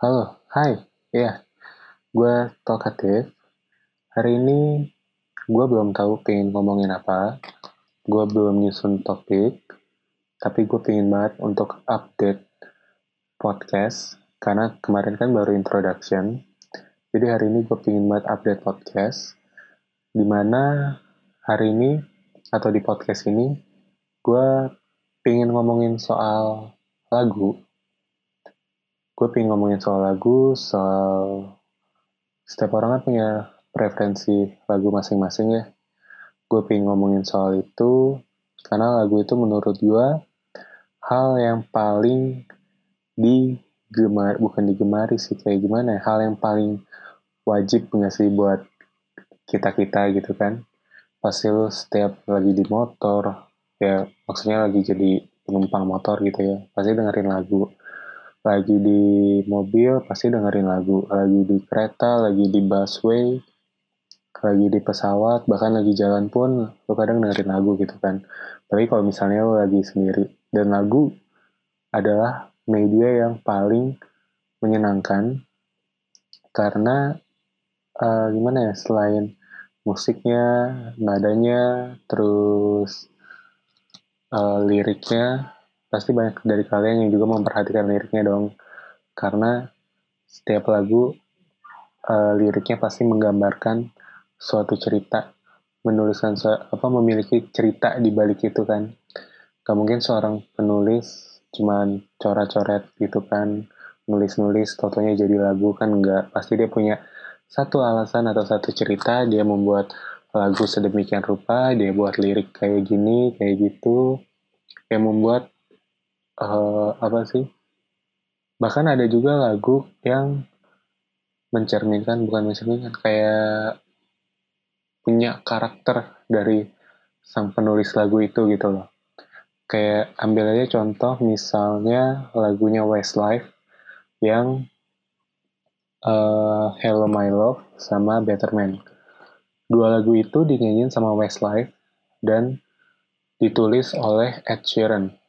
Halo, hai, ya, gue Talkative. Hari ini gue belum tahu pengen ngomongin apa. Gue belum nyusun topik, tapi gue pengen banget untuk update podcast karena kemarin kan baru introduction. Jadi hari ini gue pengen banget update podcast. Di mana hari ini atau di podcast ini gue pengen ngomongin soal lagu gue pengen ngomongin soal lagu, soal setiap orang kan punya preferensi lagu masing-masing ya. Gue pengen ngomongin soal itu karena lagu itu menurut gue hal yang paling digemar, bukan digemari sih kayak gimana ya, hal yang paling wajib nggak sih buat kita-kita gitu kan. Pasti lu setiap lagi di motor, ya maksudnya lagi jadi penumpang motor gitu ya, pasti dengerin lagu lagi di mobil pasti dengerin lagu, lagi di kereta, lagi di busway, lagi di pesawat, bahkan lagi jalan pun lo kadang dengerin lagu gitu kan. Tapi kalau misalnya lo lagi sendiri, dan lagu adalah media yang paling menyenangkan karena uh, gimana ya selain musiknya, nadanya, terus uh, liriknya pasti banyak dari kalian yang juga memperhatikan liriknya dong. Karena setiap lagu uh, liriknya pasti menggambarkan suatu cerita menuliskan apa memiliki cerita di balik itu kan. Gak mungkin seorang penulis cuman coret-coret gitu kan nulis-nulis totonya jadi lagu kan enggak pasti dia punya satu alasan atau satu cerita dia membuat lagu sedemikian rupa dia buat lirik kayak gini kayak gitu. Yang membuat uh, apa sih? Bahkan ada juga lagu yang mencerminkan bukan mencerminkan kayak punya karakter dari sang penulis lagu itu gitu loh. Kayak ambil aja contoh misalnya lagunya Westlife yang uh, Hello My Love sama Better Man. Dua lagu itu dinyanyiin sama Westlife dan ditulis oleh Ed Sheeran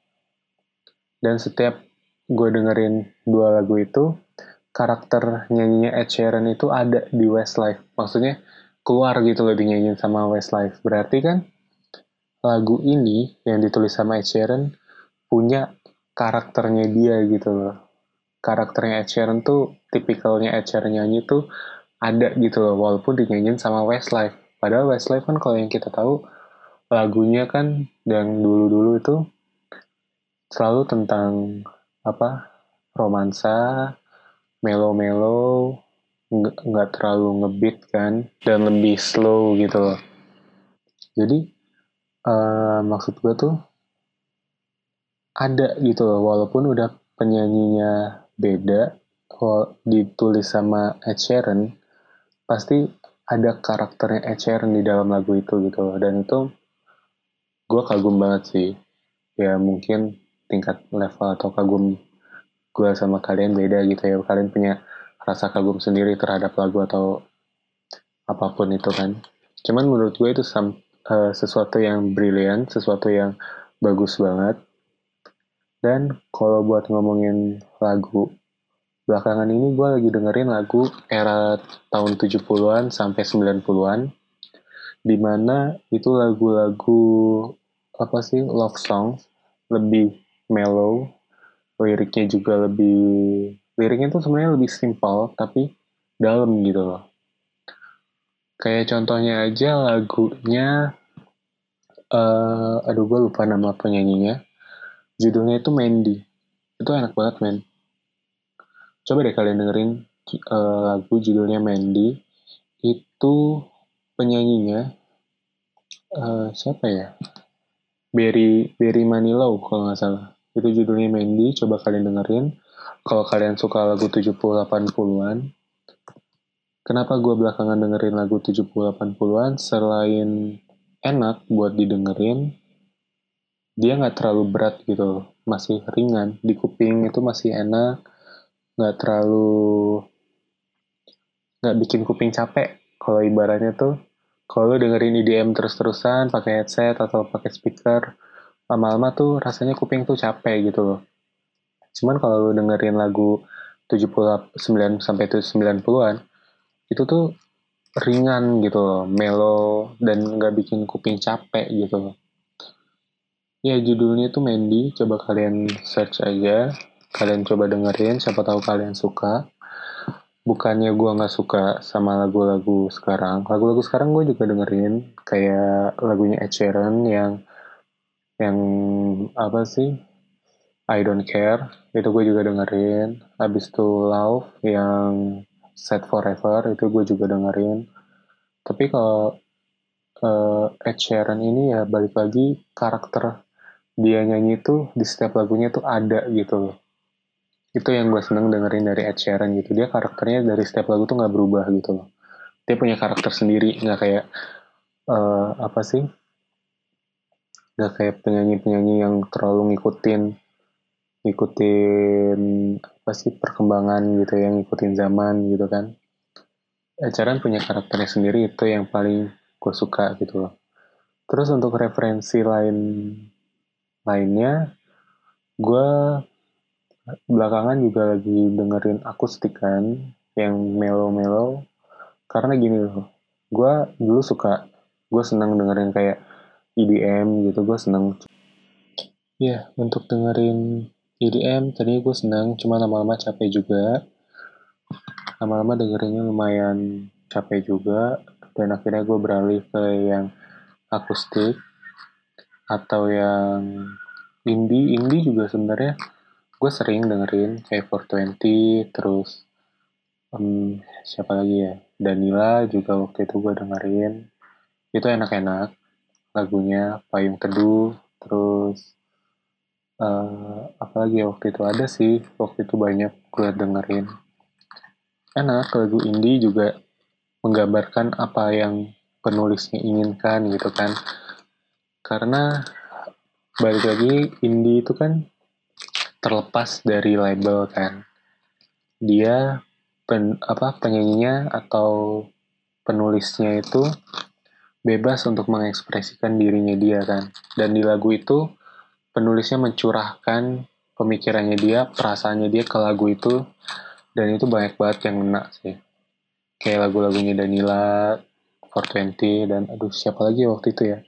dan setiap gue dengerin dua lagu itu, karakter nyanyinya Ed Sheeran itu ada di Westlife. Maksudnya keluar gitu loh dinyanyiin sama Westlife. Berarti kan lagu ini yang ditulis sama Ed Sheeran punya karakternya dia gitu loh. Karakternya Ed Sheeran tuh tipikalnya Ed Sheeran nyanyi tuh ada gitu loh walaupun dinyanyiin sama Westlife. Padahal Westlife kan kalau yang kita tahu lagunya kan yang dulu-dulu itu selalu tentang apa romansa melo-melo nggak terlalu ngebeat kan dan lebih slow gitu loh. Jadi uh, maksud gue tuh ada gitu loh walaupun udah penyanyinya beda kalau ditulis sama Ed Sheeran pasti ada karakternya Ed Sheeran di dalam lagu itu gitu loh. Dan itu gue kagum banget sih. Ya mungkin tingkat level atau kagum gue sama kalian beda gitu ya. Kalian punya rasa kagum sendiri terhadap lagu atau apa pun itu kan. Cuman menurut gue itu some, uh, sesuatu yang brilian sesuatu yang bagus banget. Dan kalau buat ngomongin lagu belakangan ini gue lagi dengerin lagu era tahun 70-an sampai 90-an di mana itu lagu-lagu apa sih love song lebih mellow liriknya juga lebih liriknya tuh sebenarnya lebih simpel tapi dalam gitu loh. Kayak contohnya aja lagunya uh, aduh gue lupa nama penyanyinya. Judulnya itu Mandy. Itu enak banget men. Coba deh kalian dengerin uh, lagu judulnya Mandy. Itu penyanyinya uh, siapa ya? Berry Berry Manilow kalau nggak salah itu judulnya Mandy, coba kalian dengerin. Kalau kalian suka lagu 70-80-an, kenapa gue belakangan dengerin lagu 70-80-an, selain enak buat didengerin, dia nggak terlalu berat gitu masih ringan. Di kuping itu masih enak, nggak terlalu nggak bikin kuping capek. Kalau ibaratnya tuh, kalau dengerin EDM terus-terusan pakai headset atau pakai speaker, lama-lama tuh rasanya kuping tuh capek gitu loh. Cuman kalau lu dengerin lagu 79 sampai 90-an itu tuh ringan gitu loh, mellow dan nggak bikin kuping capek gitu loh. Ya judulnya itu Mandy, coba kalian search aja, kalian coba dengerin, siapa tahu kalian suka. Bukannya gue nggak suka sama lagu-lagu sekarang, lagu-lagu sekarang gue juga dengerin, kayak lagunya Ed Sheeran yang yang apa sih? I Don't Care. Itu gue juga dengerin. Habis itu Love yang Set Forever itu gue juga dengerin. Tapi kalau uh, Ed Sheeran ini ya balik lagi karakter dia nyanyi itu di setiap lagunya tuh ada gitu loh. Itu yang gue seneng dengerin dari Ed Sheeran gitu. Dia karakternya dari setiap lagu tuh nggak berubah gitu loh. Dia punya karakter sendiri nggak kayak uh, apa sih nggak kayak penyanyi-penyanyi yang terlalu ngikutin ngikutin apa sih perkembangan gitu yang ngikutin zaman gitu kan. Acara punya karakternya sendiri itu yang paling gue suka gitu loh. Terus untuk referensi lain lainnya gue belakangan juga lagi dengerin akustik kan yang melo-melo. Karena gini loh gue dulu suka gue seneng dengerin kayak EDM gitu gue seneng. Ya yeah, untuk dengerin EDM tadi gue senang cuma lama-lama capek juga. Lama-lama dengerinnya lumayan capek juga dan akhirnya gue beralih ke yang akustik atau yang indie. Indie juga sebenarnya gue sering dengerin kayak 420 terus um, siapa lagi ya? Danila juga waktu itu gue dengerin. Itu enak-enak lagunya Payung Teduh terus uh, apalagi ya waktu itu ada sih waktu itu banyak gue dengerin. Enak lagu indie juga menggambarkan apa yang penulisnya inginkan gitu kan. Karena balik lagi indie itu kan terlepas dari label kan. Dia pen, apa penyanyinya atau penulisnya itu bebas untuk mengekspresikan dirinya dia kan dan di lagu itu penulisnya mencurahkan pemikirannya dia, perasaannya dia ke lagu itu, dan itu banyak banget yang ngena sih. Kayak lagu-lagunya Danila, 420, dan aduh siapa lagi waktu itu ya.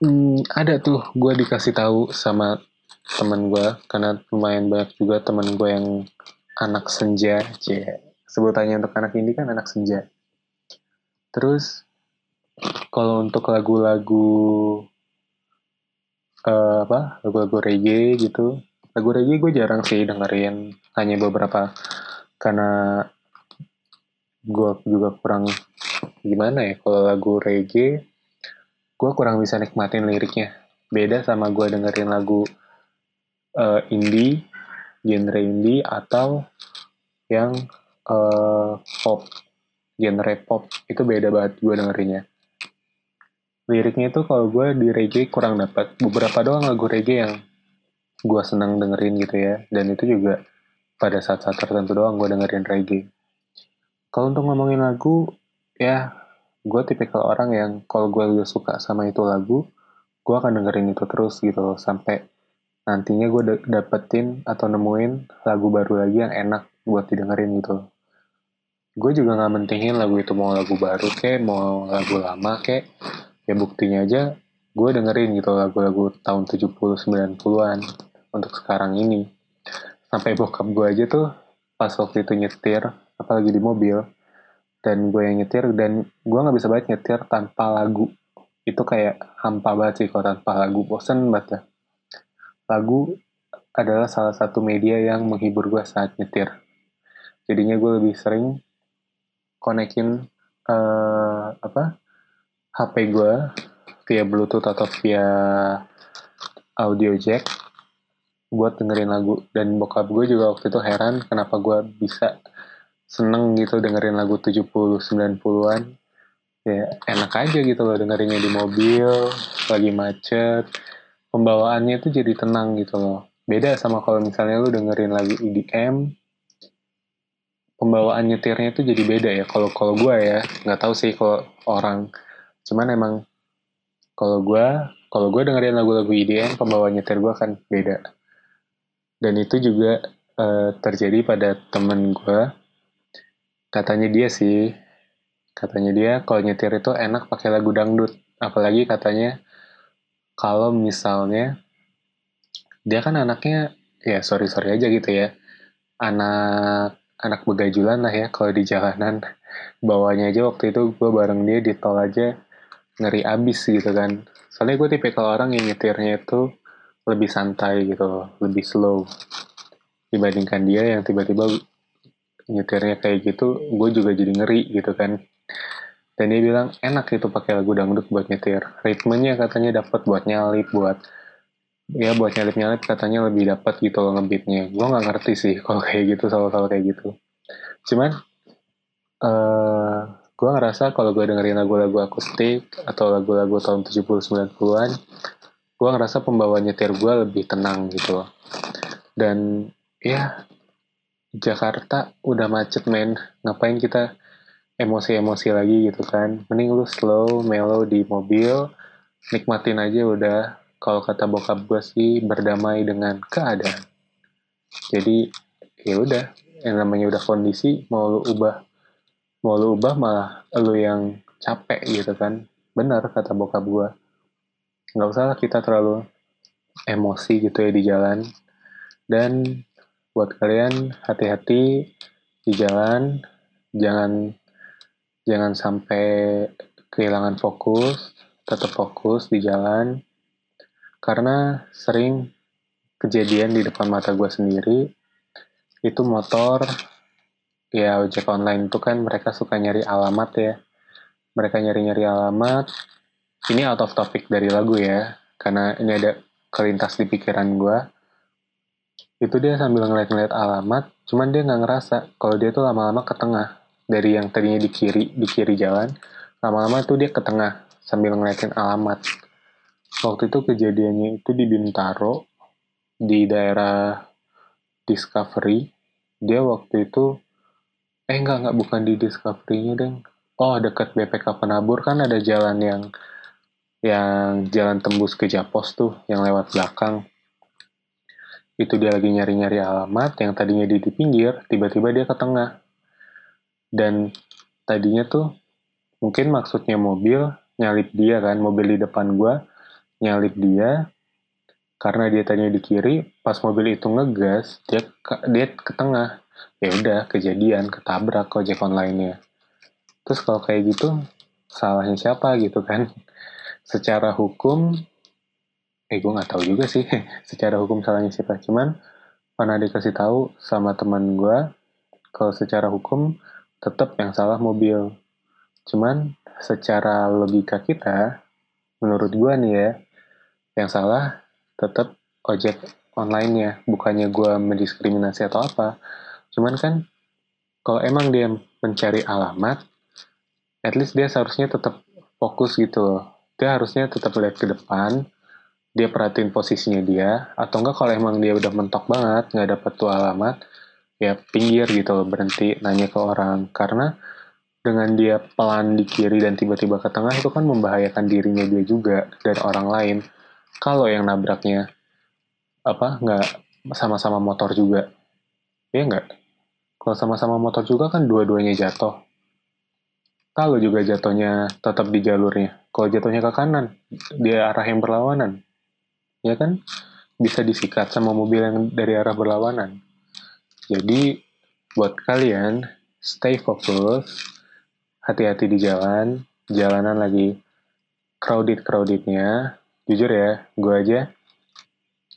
Hmm, ada tuh gue dikasih tahu sama temen gue, karena lumayan banyak juga temen gue yang anak senja, cie. Sebutannya untuk anak ini kan anak senja. Terus, kalau untuk lagu-lagu uh, apa lagu-lagu reggae gitu. Lagu reggae gue jarang sih dengerin. Hanya beberapa. Karena gue juga kurang gimana ya kalau lagu reggae gue kurang bisa nikmatin liriknya. Beda sama gue dengerin lagu uh, indie genre indie atau yang uh, pop. Genre pop itu beda banget gue dengerinnya liriknya itu kalau gue di reggae kurang dapat. Beberapa doang lagu reggae yang gue senang dengerin gitu ya. Dan itu juga pada saat-saat tertentu doang gue dengerin reggae. Kalau untuk ngomongin lagu ya gue tipikal orang yang kalau gue udah suka sama itu lagu gue akan dengerin itu terus gitu loh. Sampai nantinya gue dapetin atau nemuin lagu baru lagi yang enak buat didengerin gitu loh. Gue juga gak mentingin lagu itu mau lagu baru kek mau lagu lama kek ya buktinya aja gue dengerin gitu lagu-lagu tahun 70-90an untuk sekarang ini. Sampai bokap gue aja tuh pas waktu itu nyetir apalagi di mobil dan gue yang nyetir dan gue nggak bisa banget nyetir tanpa lagu. Itu kayak hampa banget sih kalau tanpa lagu. Bosen banget ya. Lagu adalah salah satu media yang menghibur gue saat nyetir. Jadinya gue lebih sering konekin uh, apa HP gue via Bluetooth atau via audio jack. Buat dengerin lagu dan bokap gue juga waktu itu heran kenapa gue bisa seneng gitu dengerin lagu 70 90-an ya enak aja gitu loh dengerinnya di mobil lagi macet. Pembawaannya itu jadi tenang gitu loh. Beda sama kalau misalnya lu dengerin lagu EDM pembawaan nyetirnya itu jadi beda ya. Kalau kalau gue ya nggak tahu sih kalau orang cuman emang kalau gue kalau gue dengerin lagu-lagu IDM pembawa nyetir gue kan beda dan itu juga uh, terjadi pada temen gue. Katanya dia sih, katanya dia kalau nyetir itu enak pakai lagu dangdut. Apalagi katanya kalau misalnya dia kan anaknya ya sorry sorry aja gitu ya anak anak begajulan lah ya kalau di jalanan bawanya aja waktu itu gue bareng dia di tol aja ngeri abis gitu kan. Soalnya gue tipe kalau orang yang nyetirnya itu lebih santai gitu lebih slow. Dibandingkan dia yang tiba-tiba nyetirnya kayak gitu gue juga jadi ngeri gitu kan. Dan dia bilang enak itu pakai lagu dangdut buat nyetir. Ritmenya katanya dapat buat nyalip buat ya buat nyalip nyalip katanya lebih dapat gitu loh ngebeatnya gue nggak ngerti sih kalau kayak gitu soal-soal kayak gitu. Cuman uh, gue ngerasa kalau gue dengerin lagu-lagu akustik atau lagu-lagu tahun 70-90an gue ngerasa pembawa nyetir gue lebih tenang gitu loh. Dan ya Jakarta udah macet men. Ngapain kita emosi-emosi lagi gitu kan? Mending lu slow mellow di mobil nikmatin aja udah. Kalau kata bokap gue sih berdamai dengan keadaan. Jadi ya udah yang namanya udah kondisi mau lu ubah mau lu ubah malah lu yang capek gitu kan. Benar kata bokap gue nggak usah kita terlalu emosi gitu ya di jalan. Dan buat kalian hati-hati di jalan. Jangan jangan sampai kehilangan fokus. Tetap fokus di jalan. Karena sering kejadian di depan mata gue sendiri itu motor ya ojek online itu kan mereka suka nyari alamat ya. Mereka nyari-nyari alamat. Ini out of topic dari lagu ya karena ini ada kelintas di pikiran gue itu dia sambil ngeliat-ngeliat alamat cuman dia nggak ngerasa kalau dia tuh lama-lama ke tengah. Dari yang tadinya di kiri di kiri jalan lama-lama tuh dia ke tengah sambil ngeliatin alamat. Waktu itu kejadiannya itu di Bintaro di daerah Discovery. Dia waktu itu eh enggak enggak. Bukan di Discovery-nya deng. Oh dekat BPK Penabur kan ada jalan yang yang jalan tembus ke Japos tuh yang lewat belakang. Itu dia lagi nyari-nyari alamat. Yang tadinya di, di pinggir tiba-tiba dia ke tengah. Dan tadinya tuh mungkin maksudnya mobil nyalip dia kan. Mobil di depan gua nyalip dia. Karena dia tadinya di kiri pas mobil itu ngegas dia ke, dia ke tengah ya udah kejadian ketabrak ojek online-nya. Terus kalau kayak gitu salahnya siapa gitu kan? Secara hukum eh gue nggak tahu juga sih. Secara hukum salahnya siapa? Cuman pernah dikasih tahu sama teman gue kalau secara hukum tetap yang salah mobil. Cuman secara logika kita menurut gue nih ya yang salah tetap ojek online-nya. Bukannya gue mendiskriminasi atau apa cuman kan kalau emang dia mencari alamat at least dia seharusnya tetap fokus gitu dia harusnya tetap lihat ke depan dia perhatiin posisinya dia atau enggak kalau emang dia udah mentok banget nggak dapet tuh alamat ya pinggir gitu loh berhenti nanya ke orang. Karena dengan dia pelan di kiri dan tiba-tiba ke tengah itu kan membahayakan dirinya dia juga dan orang lain. Kalau yang nabraknya apa nggak sama-sama motor juga ya nggak kalau sama-sama motor juga kan dua-duanya jatuh. Kalau juga jatuhnya tetap di jalurnya. Kalau jatuhnya ke kanan dia arah yang berlawanan. Ya kan? Bisa disikat sama mobil yang dari arah berlawanan. Jadi buat kalian stay fokus hati-hati di jalan jalanan lagi crowded crowdednya jujur ya, gue aja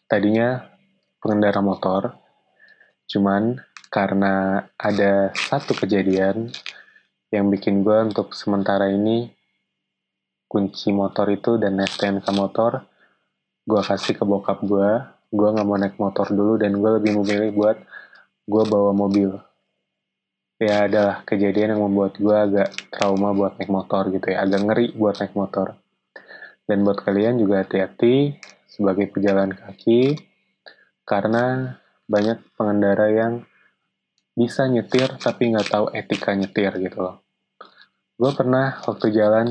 tadinya pengendara motor, cuman karena ada satu kejadian yang bikin gue untuk sementara ini kunci motor itu dan STNK motor gue kasih ke bokap gue gue nggak mau naik motor dulu dan gue lebih memilih buat gue bawa mobil. Ya adalah kejadian yang membuat gue agak trauma buat naik motor gitu ya agak ngeri buat naik motor. Dan buat kalian juga hati-hati sebagai pejalan kaki karena banyak pengendara yang bisa nyetir tapi nggak tahu etika nyetir gitu loh. Gue pernah waktu jalan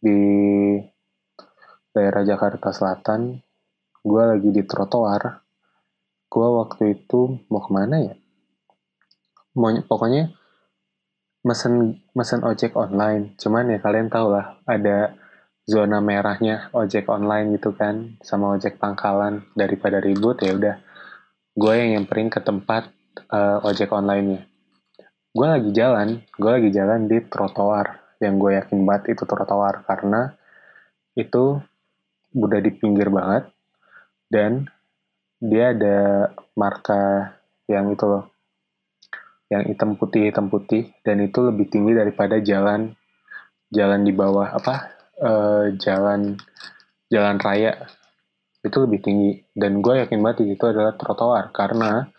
di daerah Jakarta Selatan, gue lagi di trotoar, gue waktu itu mau ke mana ya? Mau pokoknya mesen mesen ojek online. Cuman ya kalian tau lah ada zona merahnya ojek online gitu kan sama ojek pangkalan. Daripada ribut ya udah. Gue yang nyamperin ke tempat uh, ojek online-nya. Gue lagi jalan gue lagi jalan di trotoar. Yang gue yakin banget itu trotoar karena itu udah di pinggir banget dan dia ada marka yang itu loh yang hitam putih hitam putih dan itu lebih tinggi daripada jalan jalan di bawah apa uh, jalan jalan raya. Itu lebih tinggi dan gue yakin banget itu adalah trotoar karena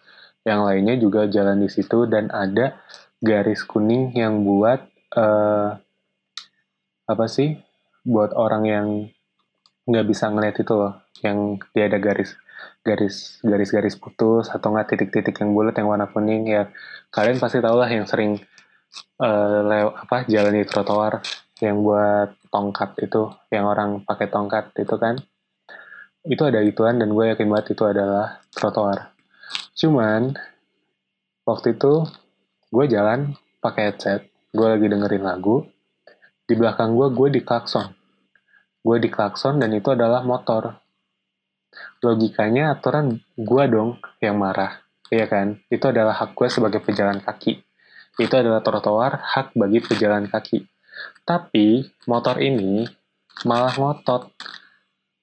yang lainnya juga jalan di situ dan ada garis kuning yang buat uh, apa sih buat orang yang nggak bisa ngeliat itu loh yang dia ada garis garis garis garis putus atau nggak titik-titik yang bulat yang warna kuning ya kalian pasti tau lah yang sering uh, lew apa jalan di trotoar yang buat tongkat itu yang orang pakai tongkat itu kan. Itu ada ituan dan gue yakin banget itu adalah trotoar cuman waktu itu gue jalan pakai headset gue lagi dengerin lagu di belakang gue gue di klakson gue di klakson dan itu adalah motor logikanya aturan gue dong yang marah, iya kan? Itu adalah hak gue sebagai pejalan kaki. Itu adalah trotoar hak bagi pejalan kaki. Tapi motor ini malah ngotot.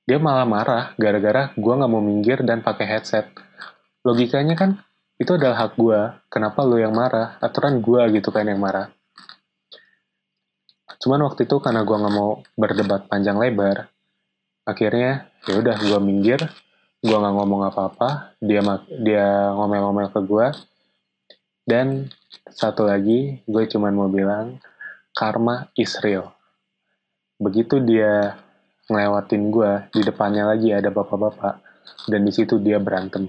Dia malah marah gara-gara gue nggak mau minggir dan pakai headset. Logikanya kan itu adalah hak gue. Kenapa lo yang marah? Aturan gue gitu kan yang marah. Cuman waktu itu karena gue nggak mau berdebat panjang lebar, akhirnya ya udah gue minggir gue nggak ngomong apa-apa dia dia ngomel-ngomel ke gue dan satu lagi gue cuman mau bilang karma is real begitu dia ngelewatin gue di depannya lagi ada bapak-bapak dan di situ dia berantem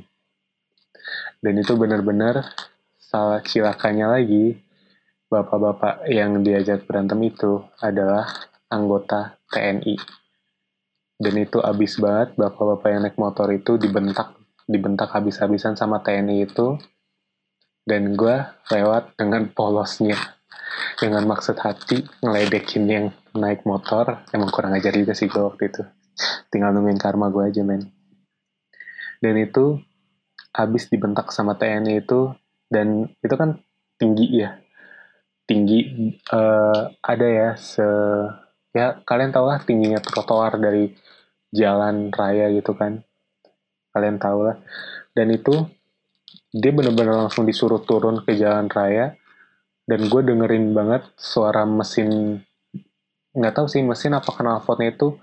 dan itu benar-benar salah cilakanya lagi bapak-bapak yang diajak berantem itu adalah anggota TNI dan itu abis banget bapak-bapak yang naik motor itu dibentak dibentak habis-habisan sama TNI itu. Dan gue lewat dengan polosnya dengan maksud hati ngeledekin yang naik motor. Emang kurang ajar juga sih gue waktu itu. Tinggal nungguin karma gue aja men. Dan itu habis dibentak sama TNI itu dan itu kan tinggi ya. Tinggi uh, ada ya se ya kalian tau lah tingginya trotoar dari jalan raya gitu kan. Kalian tahu lah. Dan itu dia bener-bener langsung disuruh turun ke jalan raya dan gue dengerin banget suara mesin nggak tahu sih mesin apa knalpotnya itu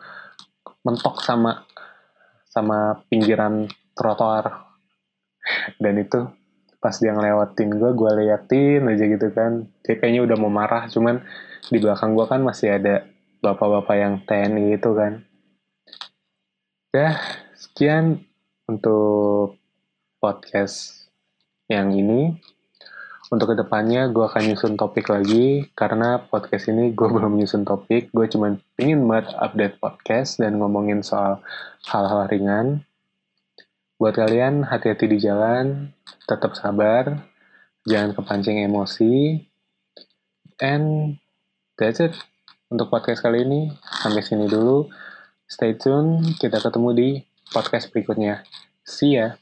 mentok sama sama pinggiran trotoar dan itu pas dia ngelewatin gue gue liatin aja gitu kan dia kayaknya udah mau marah cuman di belakang gue kan masih ada bapak-bapak yang TNI itu kan Ya, sekian untuk podcast yang ini. Untuk ke depannya gue akan nyusun topik lagi, karena podcast ini gue belum nyusun topik, gue cuma ingin banget update podcast dan ngomongin soal hal-hal ringan. Buat kalian, hati-hati di jalan, tetap sabar, jangan kepancing emosi, and that's it untuk podcast kali ini. Sampai sini dulu. Stay tune, kita ketemu di podcast berikutnya. See ya!